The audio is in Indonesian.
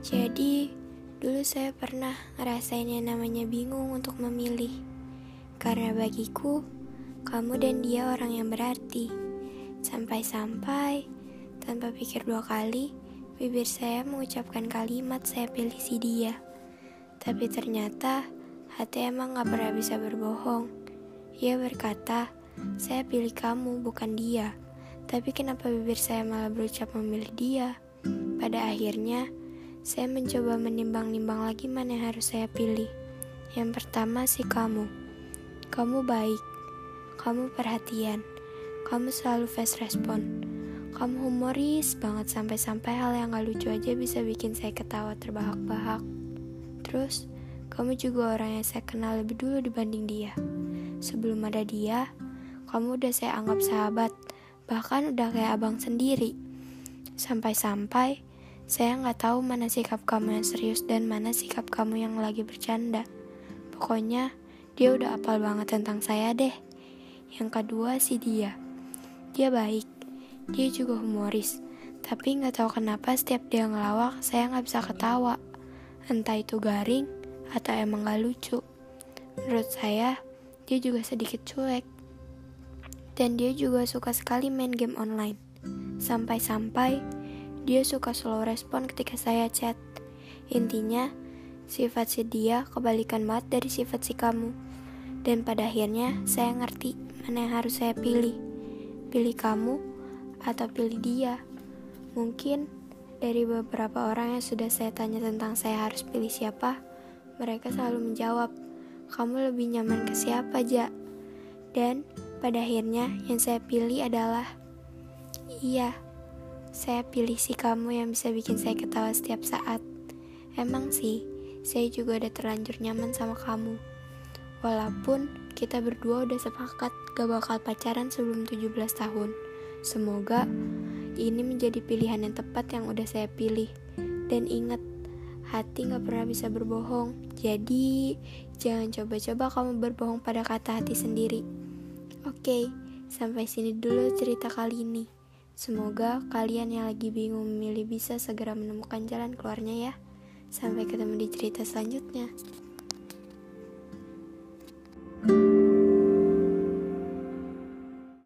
Jadi, dulu saya pernah ngerasain yang namanya bingung untuk memilih. Karena bagiku, kamu dan dia orang yang berarti. Sampai-sampai, tanpa pikir dua kali, bibir saya mengucapkan kalimat saya pilih si dia. Tapi ternyata, hati emang gak pernah bisa berbohong. Ia berkata, saya pilih kamu, bukan dia. Tapi kenapa bibir saya malah berucap memilih dia? Pada akhirnya, saya mencoba menimbang-nimbang lagi mana yang harus saya pilih. Yang pertama sih kamu. Kamu baik. Kamu perhatian. Kamu selalu fast respon. Kamu humoris banget sampai-sampai hal yang gak lucu aja bisa bikin saya ketawa terbahak-bahak. Terus, kamu juga orang yang saya kenal lebih dulu dibanding dia. Sebelum ada dia, kamu udah saya anggap sahabat, bahkan udah kayak abang sendiri. Sampai-sampai, saya nggak tahu mana sikap kamu yang serius dan mana sikap kamu yang lagi bercanda. Pokoknya, dia udah apal banget tentang saya deh. Yang kedua sih dia. Dia baik. Dia juga humoris. Tapi nggak tahu kenapa setiap dia ngelawak, saya nggak bisa ketawa. Entah itu garing atau emang gak lucu. Menurut saya, dia juga sedikit cuek. Dan dia juga suka sekali main game online. Sampai-sampai dia suka slow respon ketika saya chat. Intinya, sifat si dia kebalikan banget dari sifat si kamu. Dan pada akhirnya saya ngerti mana yang harus saya pilih. Pilih kamu atau pilih dia. Mungkin dari beberapa orang yang sudah saya tanya tentang saya harus pilih siapa, mereka selalu menjawab, kamu lebih nyaman ke siapa, Ja? Dan pada akhirnya yang saya pilih adalah, iya, saya pilih si kamu yang bisa bikin saya ketawa setiap saat. Emang sih, saya juga udah terlanjur nyaman sama kamu. Walaupun kita berdua udah sepakat gak bakal pacaran sebelum 17 tahun. Semoga ini menjadi pilihan yang tepat yang udah saya pilih. Dan ingat, hati gak pernah bisa berbohong. Jadi, jangan coba-coba kamu berbohong pada kata hati sendiri. Oke, sampai sini dulu cerita kali ini. Semoga kalian yang lagi bingung memilih bisa segera menemukan jalan keluarnya ya. Sampai ketemu di cerita selanjutnya.